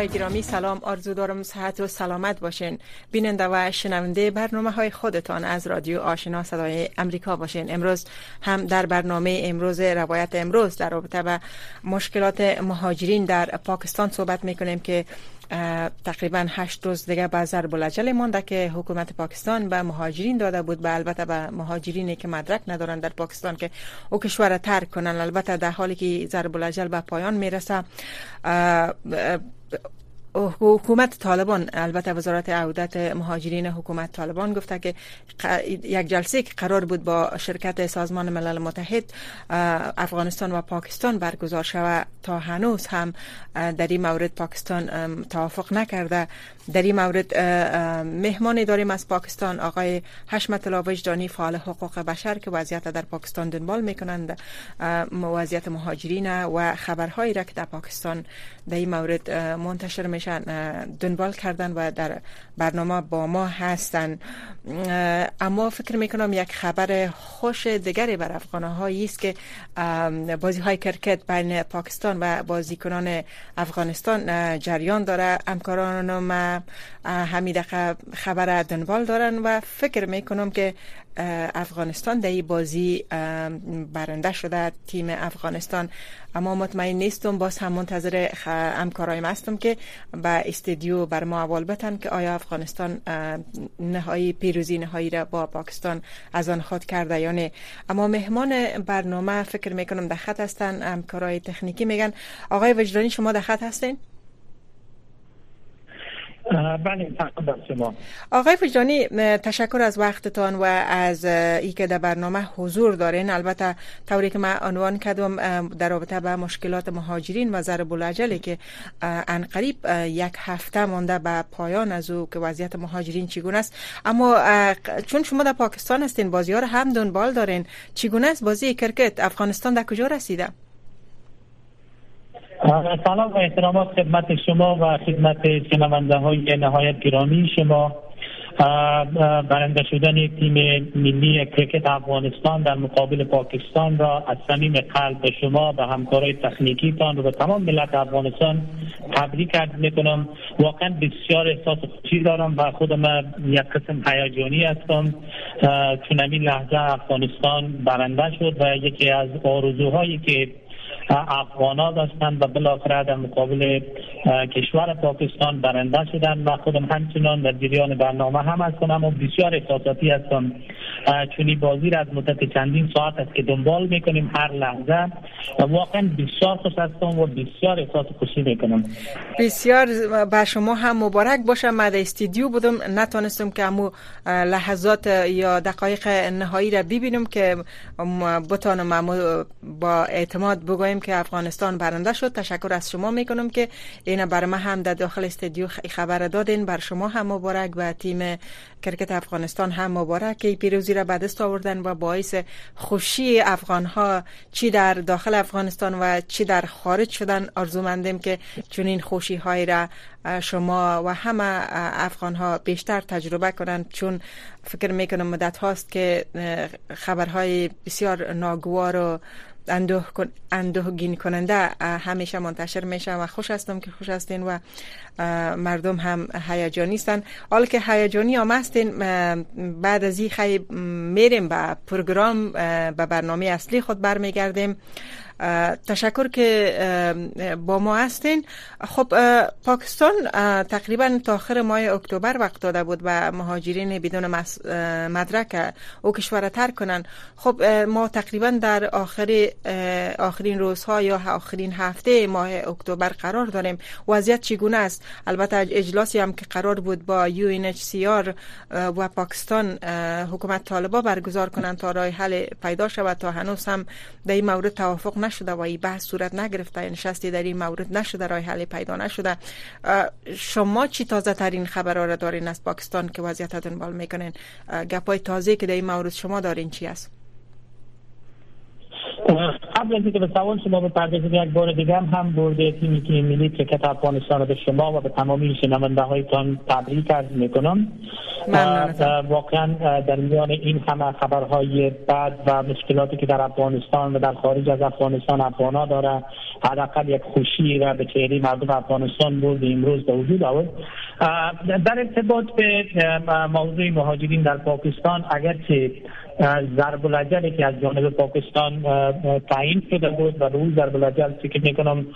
های گرامی سلام آرزو دارم صحت و سلامت باشین. بیننده و شنونده برنامه های خودتان از رادیو آشنا صدای امریکا باشین. امروز هم در برنامه امروز روایت امروز در رابطه به مشکلات مهاجرین در پاکستان صحبت می‌کنیم که تقریبا هشت روز دیگه به ضرب العجل مانده که حکومت پاکستان به مهاجرین داده بود. به البته به مهاجرینی که مدرک ندارن در پاکستان که او کشور ترک کنن. البته در حالی که ضرب العجل به پایان می‌رسه حکومت طالبان البته وزارت عودت مهاجرین حکومت طالبان گفته که یک جلسه که قرار بود با شرکت سازمان ملل متحد افغانستان و پاکستان برگزار شود تا هنوز هم در این مورد پاکستان توافق نکرده. در این مورد مهمانی داریم از پاکستان آقای حشمت الله وجدانی فعال حقوق بشر که وضعیت در پاکستان دنبال می‌کنند وضعیت مهاجرین و خبرهایی را که در پاکستان در این مورد منتشر میشن دنبال کردن و در برنامه با ما هستن. اما فکر می‌کنم یک خبر خوش دیگری بر افغان هایی است که بازی های کرکت بین پاکستان و بازیکنان افغانستان جریان داره. همکاران ما همین خبر دنبال دارن و فکر می‌کنم که افغانستان در این بازی برنده شده تیم افغانستان. اما مطمئن نیستم باز هم منتظر همکارایم هستم که به استودیو بر ما اول بتن که آیا افغانستان نهایی پیروزی نهایی را با پاکستان از آن خود کرده یا نه. اما مهمان برنامه فکر می‌کنم در خط هستن همکارای تکنیکی میگن. آقای وجدانی شما در خط هستین؟ بله شما. آقای فجانی تشکر از وقتتان و از ای که در برنامه حضور دارین. البته طوری که من عنوان کردم در رابطه به مشکلات مهاجرین و ضرب العجلی که انقریب یک هفته مانده به پایان از او که وضعیت مهاجرین چگونه است. اما چون شما در پاکستان هستین بازی رو هم دنبال دارین چگونه است بازی کرکت؟ افغانستان در کجا رسیده؟ سلام و احترامات خدمت شما و خدمت شنونده های نهایت گرامی. شما برنده شدن تیم ملی کرکت افغانستان در مقابل پاکستان را از صمیم قلب به شما و همکارای تکنیکیتان و به تمام ملت افغانستان تبریک عرض می‌کنم. واقعا بسیار احساس خوشی دارم و خودم یک قسم هیجانی هستم. چون این لحظه افغانستان برنده شد و یکی از آرزوهایی که افغانا داشتند و بالاخره در مقابل کشور پاکستان برنده شدن و خودم همچنان در جریان برنامه هم هستم و بسیار احساساتی هستم. چون بازی را از مدت چندین ساعت است که دنبال می‌کنیم هر لحظه. و واقعا بسیار خوش هستم و بسیار احساس خوشی می‌کنم. بسیار به شما هم مبارک باشه من در استودیو بودم. نتونستم که امو لحظات یا دقایق نهایی را ببینم که بتانم با اعتماد بگویم که افغانستان برنده شد. تشکر از شما می‌کنم که این بر ما هم در داخل استودیو خبر دادین. بر شما هم مبارک و تیم کرکت افغانستان هم مبارک. که پیروزی را به دست آوردن و باعث خوشی افغان ها چی در داخل افغانستان و چی در خارج شدن آرزومندیم که چنین خوشی های را شما و همه افغان ها بیشتر تجربه کنند. چون فکر می‌کنم مدت هاست که خبرهای بسیار ناگوار و اندوه, اندوهگین کننده همیشه منتشر میشه و خوش هستم که خوش هستین و مردم هم هیجانی هستن. حال که هیجانی هم هستین بعد از این خیلی میریم به پروگرام به برنامه اصلی خود برمیگردیم. تشکر که با ما هستین. خب پاکستان تقریبا تا آخر ماه اکتبر وقت داده بود و مهاجرین بدون مدرک او کشور ترک کنن خب ما تقریبا در آخر آخرین روزها یا آخرین هفته ماه اکتبر قرار داریم. وضعیت چگونه است؟ البته اجلاسی هم که قرار بود با یو و پاکستان حکومت طالبا برگزار کنند تا راه حل پیدا شود. تا هنوز هم در این مورد توافق نشده و این بحث صورت نگرفته نشستی در این مورد نشده راه حل پیدا نشده. شما چی تازه ترین خبر را دارین از پاکستان که وضعیت دنبال می‌کنین؟ گپای تازه که در این مورد شما دارین چی است؟ قبل از اینکه به سوال شما بپردازیم یک بار دیگه هم هم برده تیمی که ملی کرکت افغانستان به شما و به تمامی شنونده هایتان تبریک عرض می‌کنم. واقعا در میان این همه خبرهای بد و مشکلاتی که در افغانستان و در خارج از افغانستان افغانا داره حداقل یک خوشی را به چهره مردم افغانستان بود امروز به وجود آورد. در ارتباط به موضوع مهاجرین در پاکستان اگرچه ضرب العجلی که از جانب پاکستان تعیین شده بود و روی ضرب العجل فکر می‌کنم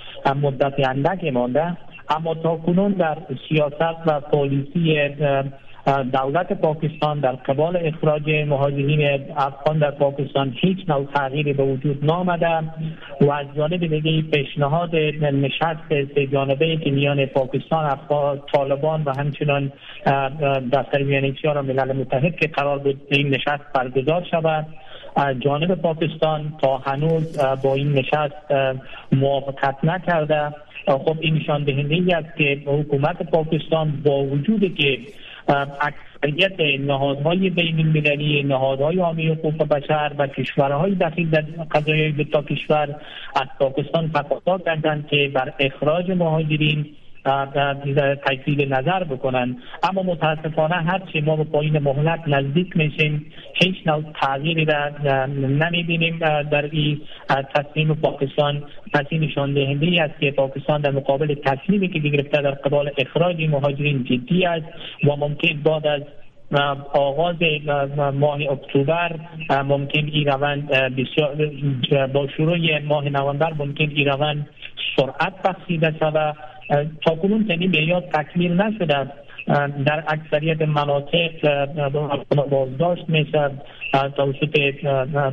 مدت اندک مانده. اما تا کنون در سیاست و پالیسی دولت پاکستان در قبال اخراج مهاجرین افغان در پاکستان هیچ نوع تغییری به وجود نامده و از جانب دیگه پیشنهاد نشست سه جانبه که میان پاکستان افغان طالبان و همچنان دفتر میان را ملل متحد که قرار بود این نشست برگزار شود. جانب پاکستان تا هنوز با این نشست موافقت نکرده. خب این نشان دهنده است که حکومت پاکستان با وجود که اکثریت نهادهای بین المللی نهادهای عامی حقوق بشر و کشورهای دخیل در قضایای دو تا کشور از پاکستان تقاضا کردند که بر اخراج مهاجرین تجدید نظر بکنن. اما متاسفانه هرچی ما به پایین مهلت نزدیک میشیم هیچ نوع تغییری را نمی‌بینیم. در این تصمیم پاکستان پس این نشان دهنده است که پاکستان در مقابل تصمیمی که گرفته در قبال اخراج مهاجرین جدی است و ممکن بعد از آغاز ماه اکتبر ممکن این روند با شروع ماه نوامبر ممکن این روند سرعت بخشیده شود. تا کنون چنین معیار تکمیل نشده. در اکثریت مناطق بازداشت میشه. توسط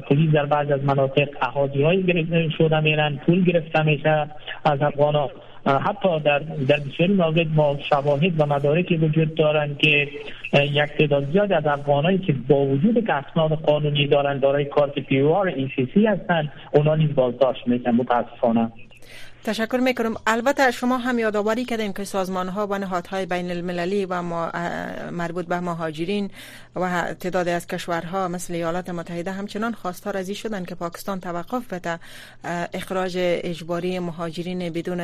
پلیس در بعض از مناطق احادی های شده میرن پول گرفته میشه از افغان حتی در در بسیاری مورد ما شواهد و مدارکی وجود دارند که یک تعداد زیاد از افغانایی که با وجود که اسناد قانونی دارند دارای کارت پی او آر ای سی سی هستند اونا نیز بازداشت میشن متاسفانه. تشکر می‌کنم. البته شما هم یادآوری کردیم که سازمان ها و نهادهای بین المللی و ما مربوط به مهاجرین و تعداد از کشورها مثل ایالات متحده همچنان خواستار ازی شدن که پاکستان توقف بده اخراج اجباری مهاجرین بدون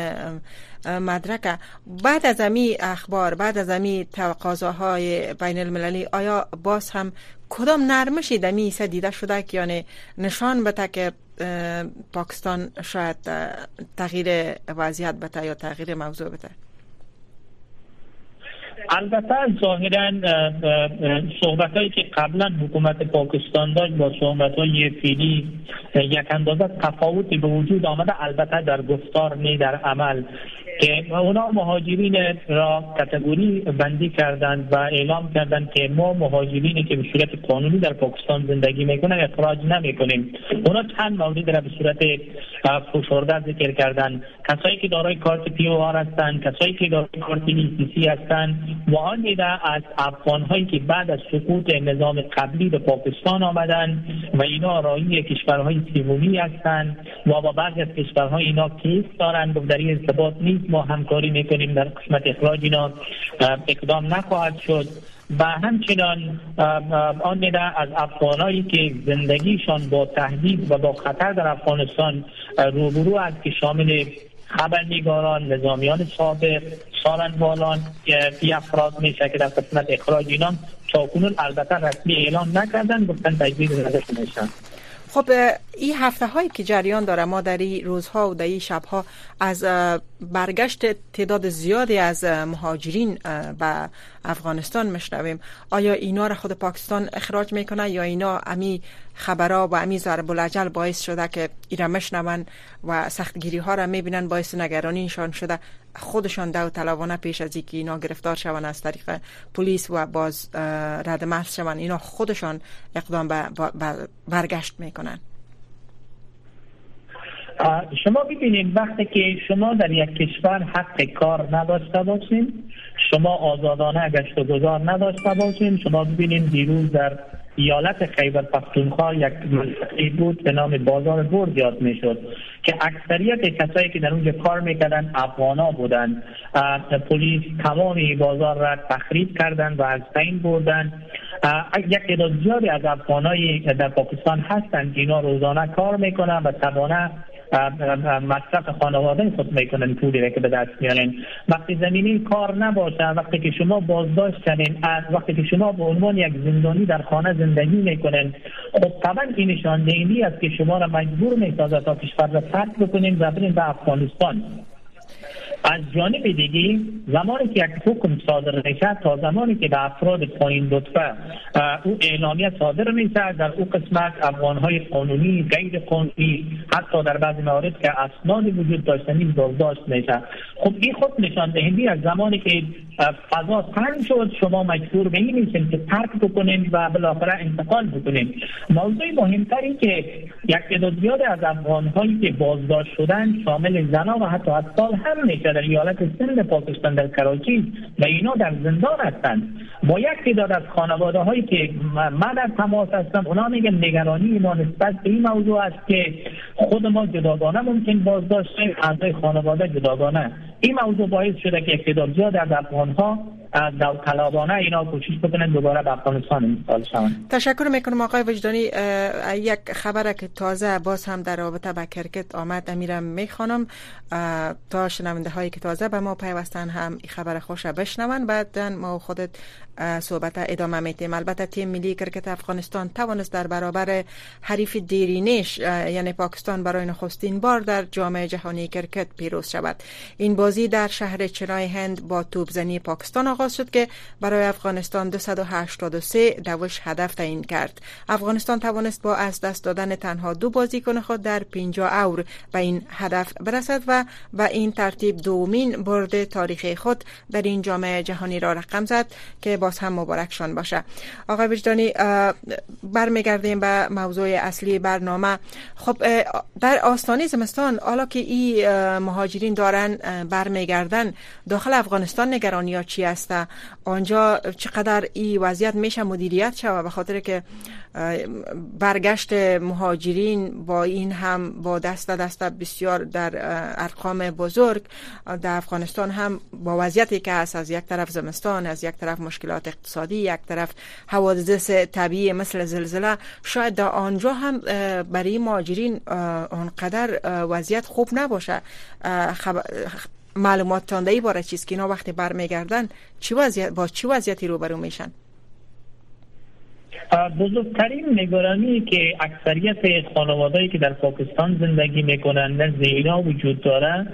مدرک بعد از امی اخبار بعد از امی تقاضاهای بین المللی آیا باز هم کدام نرمشی دمی دیده شده که یعنی نشان بده که پاکستان شاید تغییر وضعیت بده یا تغییر موضوع بده؟ البته ظاهرا صحبت هایی که قبلا حکومت پاکستان داشت با صحبت های فیلی یک اندازه تفاوتی به وجود آمده البته در گفتار نه در عمل. که اونا مهاجرین را کتگوری بندی کردند و اعلام کردند که ما مهاجرینی که به صورت قانونی در پاکستان زندگی می‌کنن اخراج نمی‌کنیم. اونا چند مورد را به صورت فشرده ذکر کردند. کسایی که دارای کارت پی او آر هستند کسایی که دارای کارت ای هستند و آن از افغان هایی که بعد از سقوط نظام قبلی به پاکستان آمدند و اینا رایی کشورهای سومی هستند و با بعضی از کشورهای اینا کیس دارند و در این ارتباط نیست. ما همکاری می‌کنیم در قسمت اخراج اینا اقدام نخواهد شد و همچنان آن از افغانایی که زندگیشان با تهدید و با خطر در افغانستان روبرو است که شامل خبرنگاران نظامیان سابق سارنوالان ای افراد میشه که در قسمت اخراج اینا تا کنون البته رسمی اعلام نکردن گفتن تجدید نظر میشن خب این هفته هایی که جریان داره ما در این روزها و در این شبها از برگشت تعداد زیادی از مهاجرین به افغانستان مشنویم آیا اینا را خود پاکستان اخراج می‌کنه یا اینا امی خبرها و امی ضرب العجل باعث شده که ایرا مشنون و سختگیری ها را می‌بینن باعث نگرانیشان شده. خودشان دو طلبانه پیش از اینکه اینا گرفتار شون از طریق پلیس و باز رد محض شون اینا خودشان اقدام برگشت می‌کنن شما ببینید وقتی که شما در یک کشور حق کار نداشته باشین شما آزادانه گشت و گذار نداشته باشین شما ببینید دیروز در ایالت خیبر پختونخوا یک منطقه بود به نام بازار برد یاد می‌شد که اکثریت کسایی که در اونجا کار می‌کردن افغانا بودند. پلیس تمام بازار را تخریب کردند و از بین بردن یک تعداد زیادی از افغانایی در پاکستان هستند که اینا روزانه کار می‌کنن و شبانه مصرف خانواده خود می‌کنن پولی که به دست میارن. وقتی زمینی کار نباشه وقتی که شما بازداشت کنین وقتی که شما به عنوان یک زندانی در خانه زندگی می‌کنین خب طبعا این نشان است که شما را مجبور می‌سازه تا کشور را ترک بکنین و برین به افغانستان. از جانب دیگه زمانی که یک حکم صادر میشه تا زمانی که به افراد پایین لطفه او اعلامیه صادر میشه در او قسمت افغانهای قانونی غیر قانونی حتی در بعضی موارد که اسنادی وجود داشتنی بازداشت میشه خب این خود نشان دهنده از زمانی که فضا تنگ شد شما مجبور به این که ترک بکنیم و بالاخره انتقال بکنیم موضوع مهمتری که یک تعداد زیاد از افغانهایی که بازداشت شدن شامل زنان و حتی اطفال هم میشه در ایالت سند پاکستان در کراچی و اینا در زندان هستند. با یک تعداد از خانواده هایی که من در تماس هستم اونا میگن نگرانی ما نسبت به این موضوع است که خود ما جداگانه ممکن بازداشت اعضای خانواده جداگانه. این موضوع باعث شده که تعداد زیاد از افغان ها طلبانه اینا کوشش بکنن دوباره افغانستان انتقال شوند. تشکر می‌کنم آقای وجدانی یک خبر که تازه باز هم در رابطه با کرکت آمد. امی ره می‌خوانم تا شنونده هایی که تازه به ما پیوستن هم این خبر خوش بشنون. بعد ما خودت صحبت ادامه میتیم البته تیم ملی کرکت افغانستان توانست در برابر حریف دیرینش یعنی پاکستان برای نخستین بار در جام جهانی کرکت پیروز شود. این بازی در شهر چنای هند با توپزنی پاکستان آغاز شد که برای افغانستان 283 دوش هدف تعیین کرد. افغانستان توانست با از دست دادن تنها دو بازیکن خود در 50 اور به این هدف برسد و به این ترتیب دومین برد تاریخی خود در این جام جهانی را رقم زد که باز هم مبارکشان باشه. آقای وجدانی برمیگردیم به موضوع اصلی برنامه. خب در آستانه زمستان حالا که این مهاجرین دارن برمیگردن داخل افغانستان نگرانی ها چی است؟ آنجا چقدر این وضعیت میشه مدیریت شود به خاطر که برگشت مهاجرین با این هم با دست دست بسیار در ارقام بزرگ. در افغانستان هم با وضعیتی که هست از یک طرف زمستان از یک طرف مشکلات اقتصادی یک طرف حوادث طبیعی مثل زلزله. شاید در آنجا هم برای مهاجرین آنقدر وضعیت خوب نباشه. معلومات تانده باره چیز که اینا وقتی برمیگردن چی وضعیت با چی وضعیتی روبرو میشن؟ بزرگترین نگرانی که اکثریت خانوادهایی که در پاکستان زندگی می‌کنن نزد اینا وجود داره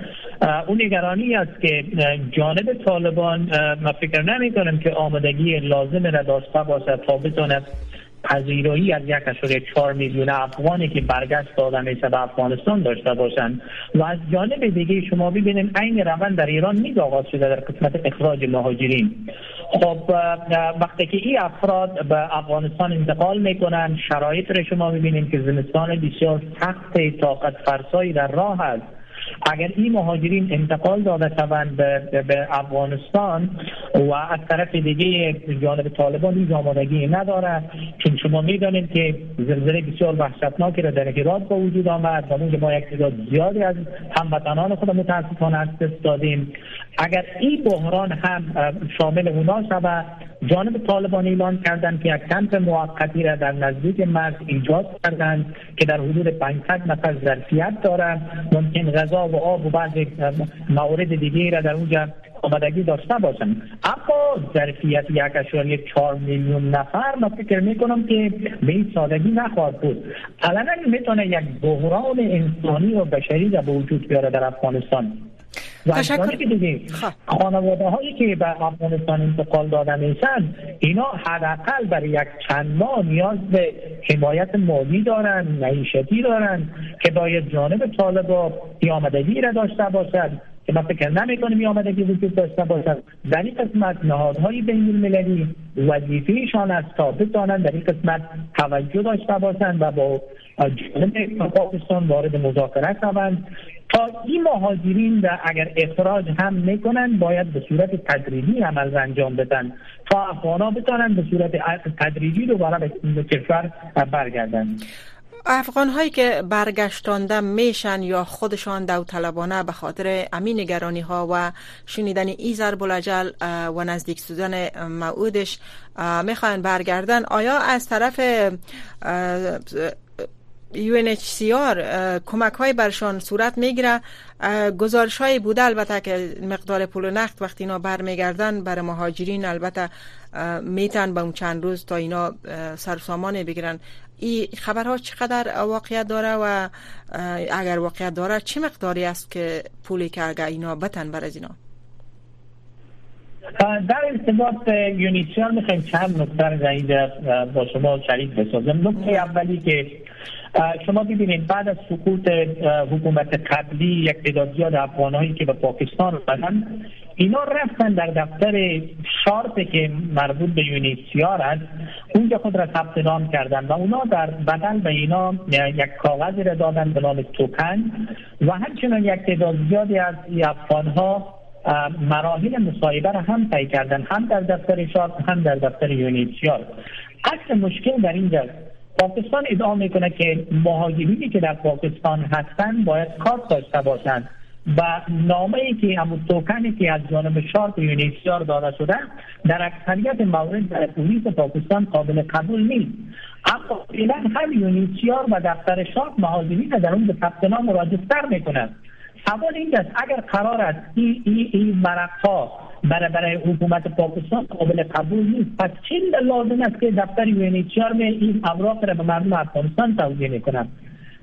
اون نگرانی است که جانب طالبان ما فکر نمی کنم که آمدگی لازم را داشته باشد تا پذیرایی از یک اشاره چهار میلیون افغانی که برگشت میشه به افغانستان داشته باشند. و از جانب دیگه شما ببینید عین روند در ایران نیز آغاز شده در قسمت اخراج مهاجرین. خب وقتی که این افراد به افغانستان انتقال می‌کنن شرایط را شما ببینید که زمستان بسیار سخت طاقت فرسایی در راه است. اگر این مهاجرین انتقال داده شوند به, افغانستان و از طرف دیگه جانب طالبان این آمادگی نداره چون شما می‌دانید که زلزله بسیار وحشتناکی را در هرات با وجود آمد و ما یک تعداد زیادی از هموطنان خود متاسفانه از دادیم. اگر این بحران هم شامل اونا شود جانب طالبان اعلان کردند که یک کمپ موقتی را در نزدیک مرز ایجاد کردند که در حدود 500 نفر ظرفیت دارند. ممکن غذا و آب و بعض موارد دیگه را در اونجا آمدگی داشته باشند. اما ظرفیت یک اشاری چهار میلیون نفر ما فکر می‌کنم که به این سادگی نخواهد بود. علنا می‌تونه یک بحران انسانی و بشری را به وجود بیاره در افغانستان. تشکر. خب. خانواده هایی که به افغانستان انتقال داده میشن اینا حداقل برای یک چند ماه نیاز به حمایت مالی دارن معیشتی دارن که باید جانب طالبا آمدگی را داشته باشد که ما فکر نمی کنیم آمدگی وجود داشته باشد. در این قسمت نهادهای بین المللی وظیفهشان است تا بتوانند در این قسمت توجه داشته باشند و با جانب پاکستان وارد مذاکره شوند. این مهاجرین و اگر اخراج هم می‌کنن باید به صورت تدریجی عمل انجام بدن. تا افغان بتانن به صورت تدریجی دوباره به کشور برگردن. افغان هایی که برگشتانده میشن یا خودشان داوطلبانه به خاطر امین نگرانی ها و شنیدن ایزر بلجل و نزدیک سودن موعودش می‌خواین برگردن آیا از طرف UNHCR کمک های برشان صورت می‌گیره. گزارش های بوده البته که مقدار پول و نقد وقتی اینا برمیگردن برای مهاجرین البته میتن به اون چند روز تا اینا سرسامان بگیرن. این خبرها چقدر واقعیت داره و اگر واقعیت داره چه مقداری است که پولی که اگر اینا بتن بر از اینا در ارتباط یونیسیار می‌خوایم چند نکته با شما شریک بسازم. نکته اولی که شما ببینید بعد از سقوط حکومت قبلی یک تعداد زیاد افغانهایی که به پاکستان رفتن اینا رفتن در دفتر شارت که مربوط به یونیسیار است اونجا خود را ثبت نام کردن و اونا در بدل به اینا یک کاغذی را دادن به نام توکن و همچنان یک تعداد زیادی از افغان ها مراحل مصاحبه را هم طی کردن هم در دفتر شارت هم در دفتر یونیسیار. اصل مشکل در اینجاست. پاکستان ادعا می‌کنه که مهاجرینی که در پاکستان هستند باید کار داشته باشند. و نامه ای که همون توکنی که از جانب شارت یونیسیار داده شده در اکثریت موارد در پولیس پاکستان قابل قبول نیست. اما فعلا هم یونیسیار و دفتر شارت مهاجرین در اون به ثبت نام راجستر می‌کنند سوال این است اگر قرار است این این این ها برای برای حکومت پاکستان قابل قبول نیست. پس چی لازم است که دفتر یونیچار این اوراق را به مردم افغانستان توضیح می‌کنند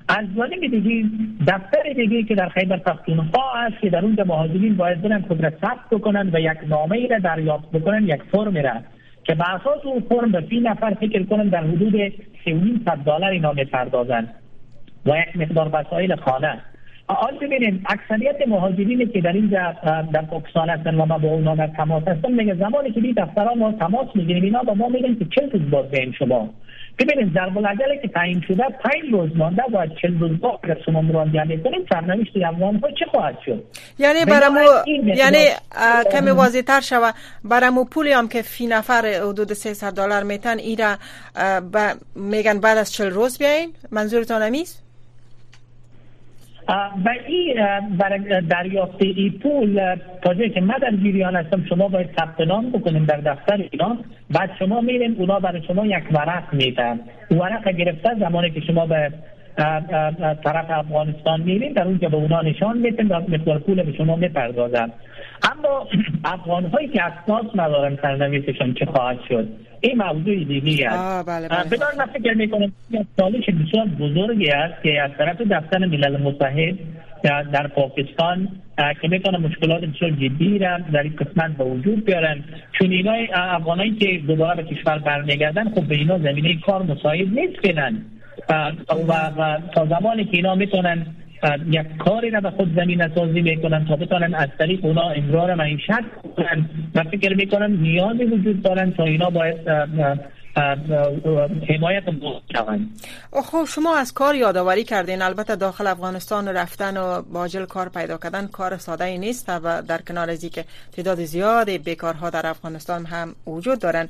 از جانب دیگه دفتر دیگه که در خیبر پختونخوا است که در اونجا مهاجرین باید برن خود را ثبت بکنن و یک نامه ای را دریافت بکنن یک فرم را. که به اساس اون فرم به فی نفر فکر کنن در حدود 300 دلار اینا می‌پردازند و یک مقدار وسایل خانه. حال ببینید اکثریت مهاجرینی که در اینجا در پاکستان هستن و ما با اونا در تماس هستن میگه زمانی که بی دفترها ما تماس می‌گیریم اینا با ما میگن که چه روز باز بین شما. ببینید در العجله که تعیین شده پنج روز مانده باید چل روز با اگر شما مراجعه می‌کنیم سرنوشت افغان ها چه خواهد شد؟ یعنی برامو یعنی کمی واضح تر شوه. برامو پولی هم که فی نفر حدود 300 دلار میتن ایرا میگن بعد از چل روز بیاین منظورتان همیست و این برای دریافت ای پول تا جایی که من در گیریان هستم شما باید ثبت نام بکنیم در دفتر اینا. بعد شما میرین اونا برای شما یک ورق میدن. ورق گرفته زمانی که شما به طرف افغانستان میرین در اونجا به اونا نشان میتن و مقدار پول به شما می‌پردازن اما افغان هایی که اساس ندارن سرنویسشان چه خواهد شد؟ این موضوع دیگه است. بله بله. بدان من فکر می‌کنم چالش بسیار بزرگی است که از طرف دفتر ملل متحد در پاکستان که می‌تونه مشکلات بسیار جدی را در این قسمت به وجود بیارن. چون اینا افغانایی که دوباره به کشور برمیگردن خب به اینا زمینه کار مساعد نیست فعلا و, تا زمانی که اینا می‌تونن یک کاری را به خود زمین سازی می‌کنن تا بتونن از طریق اونا امرار معیشت کنن. و فکر می‌کنن نیازی وجود دارن تا اینا باید حمایت خب شما از کار یادآوری کردین. البته داخل افغانستان رفتن و باجل کار پیدا کردن کار ساده ای نیست و در کنار از که تعداد زیاد بیکارها در افغانستان هم وجود دارن.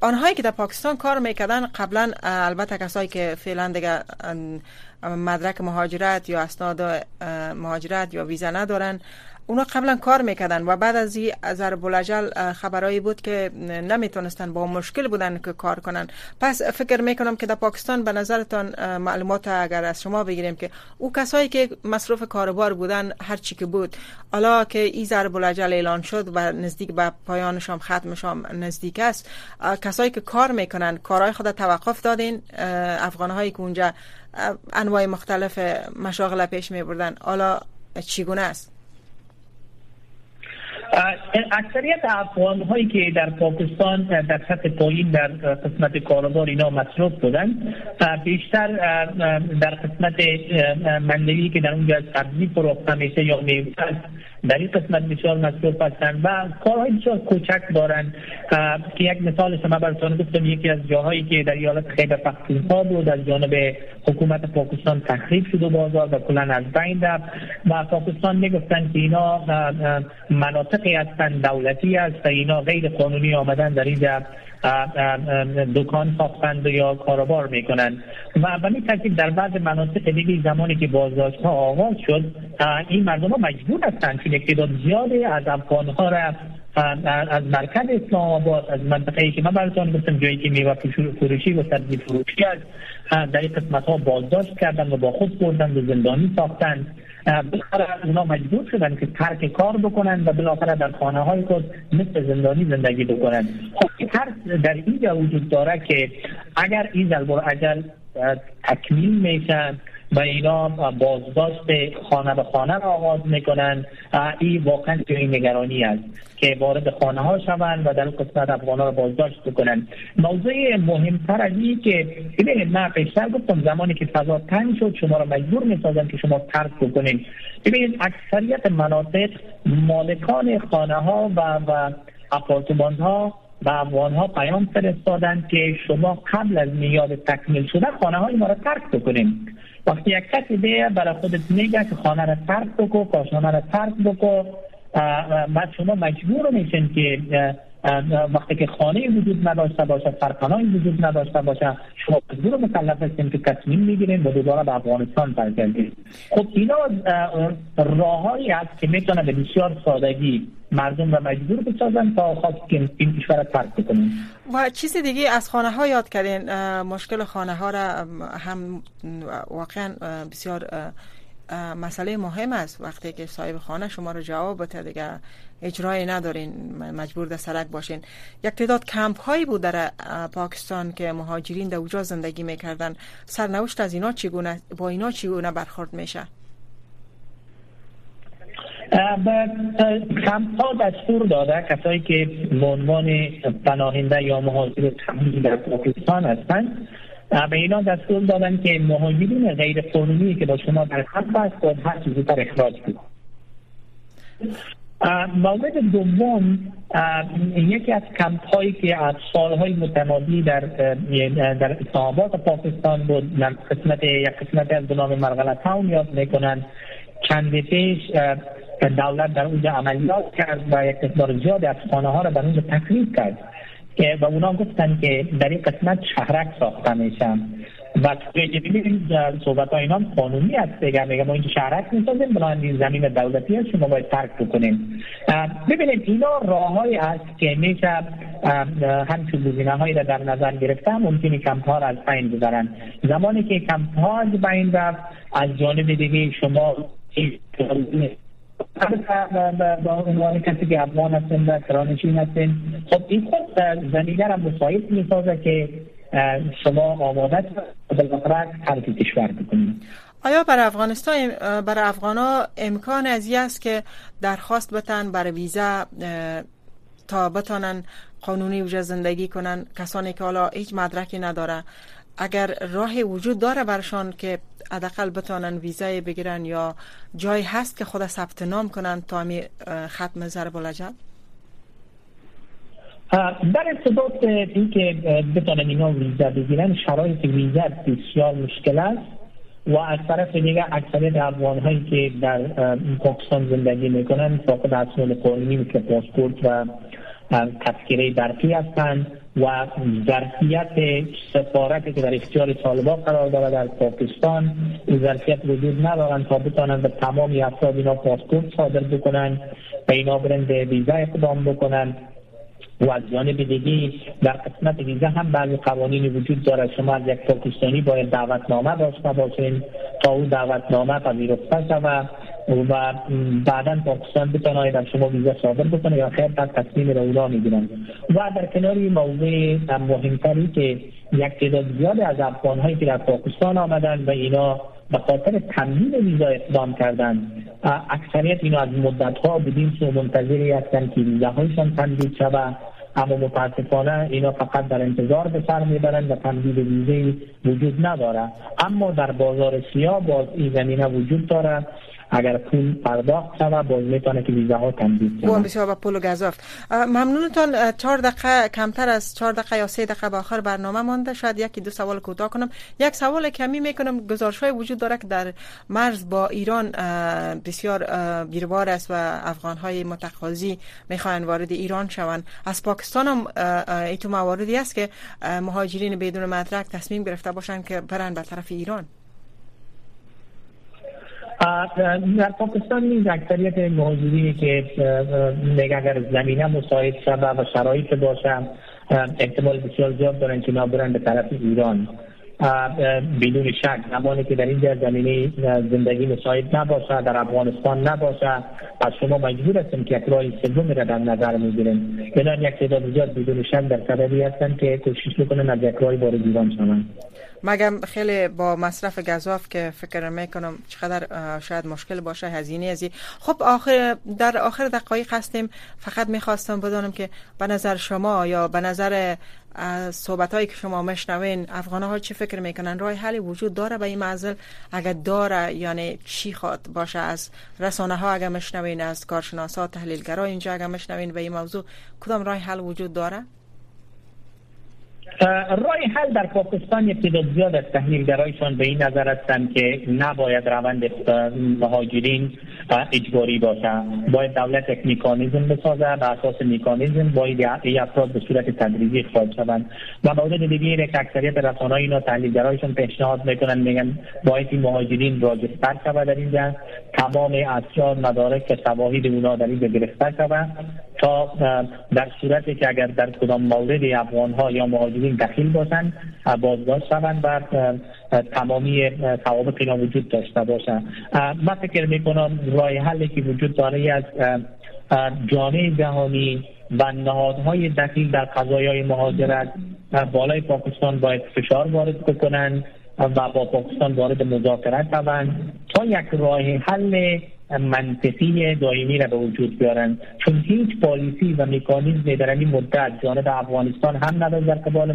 آنهایی که در پاکستان کار می‌کردن قبلا البته کسایی که فعلا دیگه مدرک مهاجرت یا اسناد مهاجرت یا ویزا ندارن. اونا قبلا کار می‌کردن و بعد از این ضرب الجل خبرایی بود که نمی‌تونستن با مشکل بودن که کار کنن. پس فکر می‌کنم که در پاکستان به نظرتان معلومات اگر از شما بگیریم که او کسایی که مصروف کاربار بودن هر چی که بود. حالا که این ضرب اعلان شد و نزدیک به پایانش هم ختمش هم نزدیک است کسایی که کار می‌کنن کارهای خود توقف دادین. افغان هایی که اونجا انواع مختلف مشاغل پیش می بردن حالا چیگونه است؟ اکثریت افغان هایی که در پاکستان در سطح پایین در قسمت کاروبار اینا مصروف بودن بیشتر در قسمت مندوی که در اونجا سبزی فروخته میشه یا میوه در این قسمت بسیار مصروف هستند و کارهای بسیار کوچک دارند که یک مثال شما براتون گفتم یکی از جاهایی که در ایالت خیبر پختونخوا بود از جانب حکومت پاکستان تخریب شد و بازار و کلا از بین رفت و پاکستان می‌گفتند که اینا مناطقی هستند دولتی است و اینا غیر قانونی آمدن در اینجا دکان ساختند یا کاروبار می‌کنند. و به ترتیب در بعض مناطق دیگه زمانی که بازداشت ها آغاز شد این مردم ها مجبور هستند یک زیادی از افغان ها را از مرکز اسلام آباد از منطقه ای که من براتون گفتم جایی که میوه فروشی و سبزی فروشی است. در این قسمت ها بازداشت کردن و با خود بردن و زندانی ساختند. بالاخره اونا مجبور شدن که ترک کار بکنن و بالاخره در خانه های خود مثل زندانی زندگی بکنن خب ترس در اینجا وجود داره که اگر این زلبر اجل تکمیل میشن و اینا بازداشت خانه به خانه را آغاز می‌کنن این واقعا جای نگرانی است که وارد خانه ها شوند و در قسمت افغان ها را بازداشت بکنن موضوع مهمتر از این که ببینید من پیشتر گفتم زمانی که فضا تنگ شد شما را مجبور می‌سازن که شما ترک بکنید. ببینید اکثریت مناطق مالکان خانه ها و, و اپارتمان ها و افغان ها پیام فرستادند که شما قبل از میاد تکمیل شده خانه های ما را ترک بکنیم. وقتی یک کسی بیه برای خودت میگه که خانه را ترک بکن کاشانه را ترک بکن بعد شما مجبور میشین که وقتی که خانه وجود نداشته باشه سرپناهی وجود نداشته باشه شما مجبور مکلف هستیم که تصمیم می‌گیریم و دوباره به افغانستان برگردیم. خب اینا راههایی است که می‌تونه به بسیار سادگی مردم را مجبور بسازن تا خواست که این کشور ترک بکنیم و چیز دیگه از خانه ها یاد کردین مشکل خانه ها را هم واقعا بسیار مسئله مهم است. وقتی که صاحب خانه شما رو جواب بده دیگه اجرای ندارین مجبور در سرک باشین. یک تعداد کمپ هایی بود در پاکستان که مهاجرین در اوجا زندگی می‌کردن. سرنوشت از اینا چگونه با اینا چگونه برخورد میشه؟ کمپ ها دستور داده کسایی که به عنوان پناهنده یا مهاجر در پاکستان هستند به اینا دستور دادن که مهاجرین غیر قانونی که با شما در خط هست باید هر چیزی پر اخراج کنید مورد دوم یکی از کمپ هایی که از سالهای متمادی در در اسلام پاکستان بود در قسمت یک قسمت از نام مرغله تاون یاد می‌کنند چند پیش دولت در اونجا عملیات کرد و یک مقدار زیاد از خانه ها را در اونجا تخریب کرد. که و اونا گفتن که در این قسمت شهرک ساخته میشن. و که ببینید صحبت های اینا قانونی است دیگه میگه ما اینجا شهرک می‌سازیم بلان این زمین دولتی هست شما باید ترک بکنیم ببینید اینا راههایی است که میشه همچون گزینه هایی را در نظر گرفتن ممکنه را از بین بذارن زمانی که کمپ ها از بین رفت از جانب دیگه شما با عنوان کسی که افغان هستن و کرانشین هستن خب این خود زمینه را مساعد می‌سازه که شما آماده بالاخره ترک کشور بکنید. آیا بر افغانستان بر افغانا امکان از است که درخواست بتن بر ویزا تا بتانن قانونی وجه زندگی کنن؟ کسانی که حالا هیچ مدرکی نداره. اگر راه وجود داره برشان که حداقل بتانن ویزای بگیرن یا جای هست که خود ثبت نام کنن تا می ختم ضرب العجب؟ در ارتباط این که بتانن اینا ویزا بگیرن شرایط ویزا بسیار مشکل است و از طرف دیگه اکثریت افغان هایی که در پاکستان زندگی می‌کنن فاقد اصول قانونی مثل پاسپورت و تذکره برقی هستند و ظرفیت سفارتی که در اختیار طالبان قرار دارد در پاکستان این ظرفیت وجود ندارند تا بتانند به تمام افراد اینا پاسپورت صادر بکنند و اینا برند ویزا اقدام بکنند و از جانب دیگه در قسمت ویزا هم بعضی قوانین وجود دارد. شما از یک پاکستانی باید دعوتنامه داشته باشین تا او دعوتنامه پذیرفته شود و بعدا پاکستان بتونه در شما ویزا صادر بکنه یا خیر بعد تصمیم را اونا می‌گیرن و در کناری موضوع مهمتری که یک تعداد زیاد از افغان هایی که در پاکستان آمدن و اینا به خاطر تمدید ویزا اقدام کردن. اکثریت اینا از مدت ها بدین سو منتظری هستند که ویزاهایشان تمدید شود. اما متاسفانه اینا فقط در انتظار به سر می‌برند و تمدید ویزه وجود نداره. اما در بازار سیاه باز این زمینه وجود دارد اگر پول پرداخت شود باز می‌تونه که ویزا ها تمدید شود. بسیار با پول و گذافت ممنونتان. چهار دقیقه کمتر از چهار دقیقه یا سه دقیقه به آخر برنامه مانده. شاید یکی دو سوال کوتاه کنم. یک سوال کمی می‌کنم. گزارش های وجود داره که در مرز با ایران بسیار بیروار است و افغان های متقاضی می‌خواین وارد ایران شوند. از پاکستان هم ایتو مواردی است که مهاجرین بدون مدرک تصمیم گرفته باشند که برن به طرف ایران. در پاکستان نیز اکثریت مهاجرینی که میگه اگر زمینه مساعد شود و شرایط باشه احتمال بسیار زیاد دارن که برن به طرف ایران. بدون شک زمانی که در اینجا زمینه زندگی مساعد نباشه در افغانستان نباشه پس شما مجبور هستیم که یک راه سوم را در نظر می‌گیریم الان یک تعداد زیاد بدون شک در صددی هستن که کوشش می‌کنن از یک راه وارد ایران شوند. مگم خیلی با مصرف گذاف که فکر می‌کنم چقدر شاید مشکل باشه هزینه ازی. خب آخر در آخر دقایق هستیم. فقط می‌خواستم بدانم که به نظر شما یا به نظر صحبت هایی که شما مشنوین افغان ها چه فکر می‌کنن؟ راه حلی وجود داره به این معزل اگر داره یعنی چی خواد باشه از رسانه ها اگر مشنوین از کارشناسا تحلیلگرا اینجا اگر مشنوین به این موضوع کدام راه حل وجود داره؟ راه حل در پاکستان یک تعداد زیاد از تحلیلگرایشان به این نظر هستند که نباید روند مهاجرین اجباری باشه باید دولت یک میکانیزم بسازه به اساس میکانیزم باید ای افراد به صورت تدریجی خارج شوند. و مورد دیگه که اکثریت رسانه اینا تحلیلگرایشان پیشنهاد می‌کنن میگن باید این مهاجرین راجستر شود در اینجا. تمام اسرار مدارک شواهد اونا در اینجا گرفته شود تا در صورتی که اگر در کدام مورد افغان ها یا مهاجرین دخیل باشند بازداشت شوند و تمامی ثوابت اینا وجود داشته باشند من فکر می‌کنم راه حلی که وجود داره از جامعه جهانی و نهادهای دخیل در قضایای مهاجرت بالای پاکستان باید فشار وارد بکنند و با پاکستان وارد مذاکرات شوند. تا یک راه حل منطقی دائمی را به وجود بیارن. چون هیچ پالیسی و مکانیزمی در این مدت جانب افغانستان هم نداره در قبال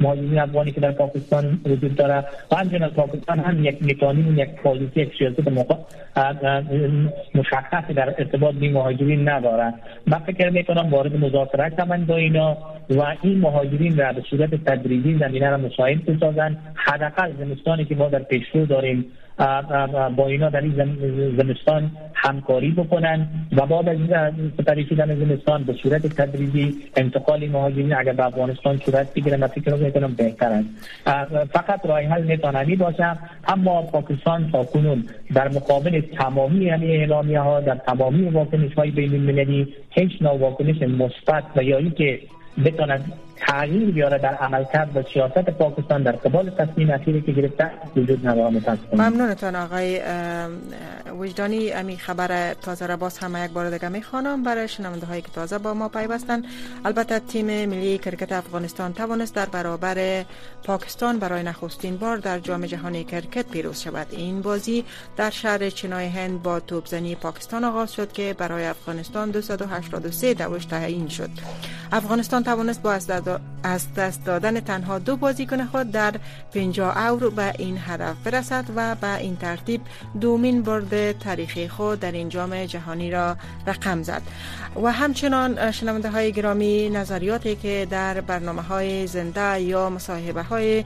مهاجرین افغانی که در پاکستان وجود داره. و همچنین پاکستان هم یک مکانیزم یک پالیسی یک سیاست مشخصی در ارتباط با مهاجرین نداره. من فکر می‌کنم وارد مذاکرات شوند با اینا و این مهاجرین را به صورت تدریجی زمینه را مساعد بسازند. حداقل زمستانی که ما در پیشرو داریم با اینا در این زمستان همکاری بکنن و بعد از سپری شدن زمستان به صورت تدریجی انتقال مهاجرین اگر به افغانستان صورت بگیره من فکر می‌کنم بهتر است فقط راه حل می‌تونه باشه اما پاکستان تا کنون در مقابل تمامی یعنی اعلامیه ها در تمامی واکنش های بین المللی هیچ نوع واکنش مثبت و یا که بتوند تغییر بیاره در عملکرد و سیاست پاکستان در قبال تصمیم اخیری که گرفته وجود نداره متاسفانه ممنونتان آقای وجدانی امی خبر تازه را باز هم یک بار دیگه می‌خوانم. برای شنونده هایی که تازه با ما پیوستن البته تیم ملی کرکت افغانستان توانست در برابر پاکستان برای نخستین بار در جام جهانی کرکت پیروز شود. این بازی در شهر چنای هند با توپزنی پاکستان آغاز شد که برای افغانستان 283 دوش تعیین شد. افغانستان توانست با از دست دادن تنها دو بازیکن خود در 50 اورو به این هدف برسد و به این ترتیب دومین برد تاریخی خود در این جام جهانی را رقم زد. و همچنان شنونده های گرامی نظریاتی که در برنامه های زنده یا مصاحبه های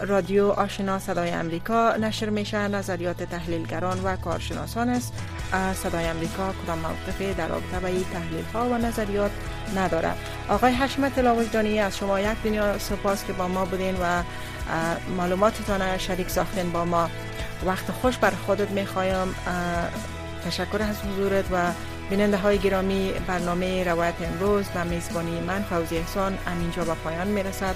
رادیو آشنا صدای امریکا نشر میشه نظریات تحلیلگران و کارشناسان است. صدای امریکا کدام موقفی در رابطه به تحلیل ها و نظریات نداره آقای حشمت لاوجدانی از شما یک دنیا سپاس که با ما بودین و معلوماتتان شریک ساختین با ما. وقت خوش بر خودت می‌خوایم. تشکر از حضورت و بیننده های گرامی برنامه روایت امروز. و میزبانی من فوزی احسان. امینجا به پایان می‌رسد.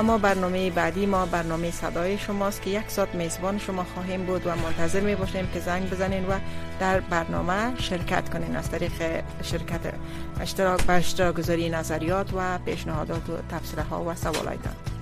اما برنامه بعدی ما برنامه صدای شماست که یک ساعت میزبان شما خواهیم بود و منتظر می باشیم که زنگ بزنین و در برنامه شرکت کنین. از طریق شرکت اشتراک به اشتراک گذاری نظریات و پیشنهادات و تبصره ها و سوالایتان.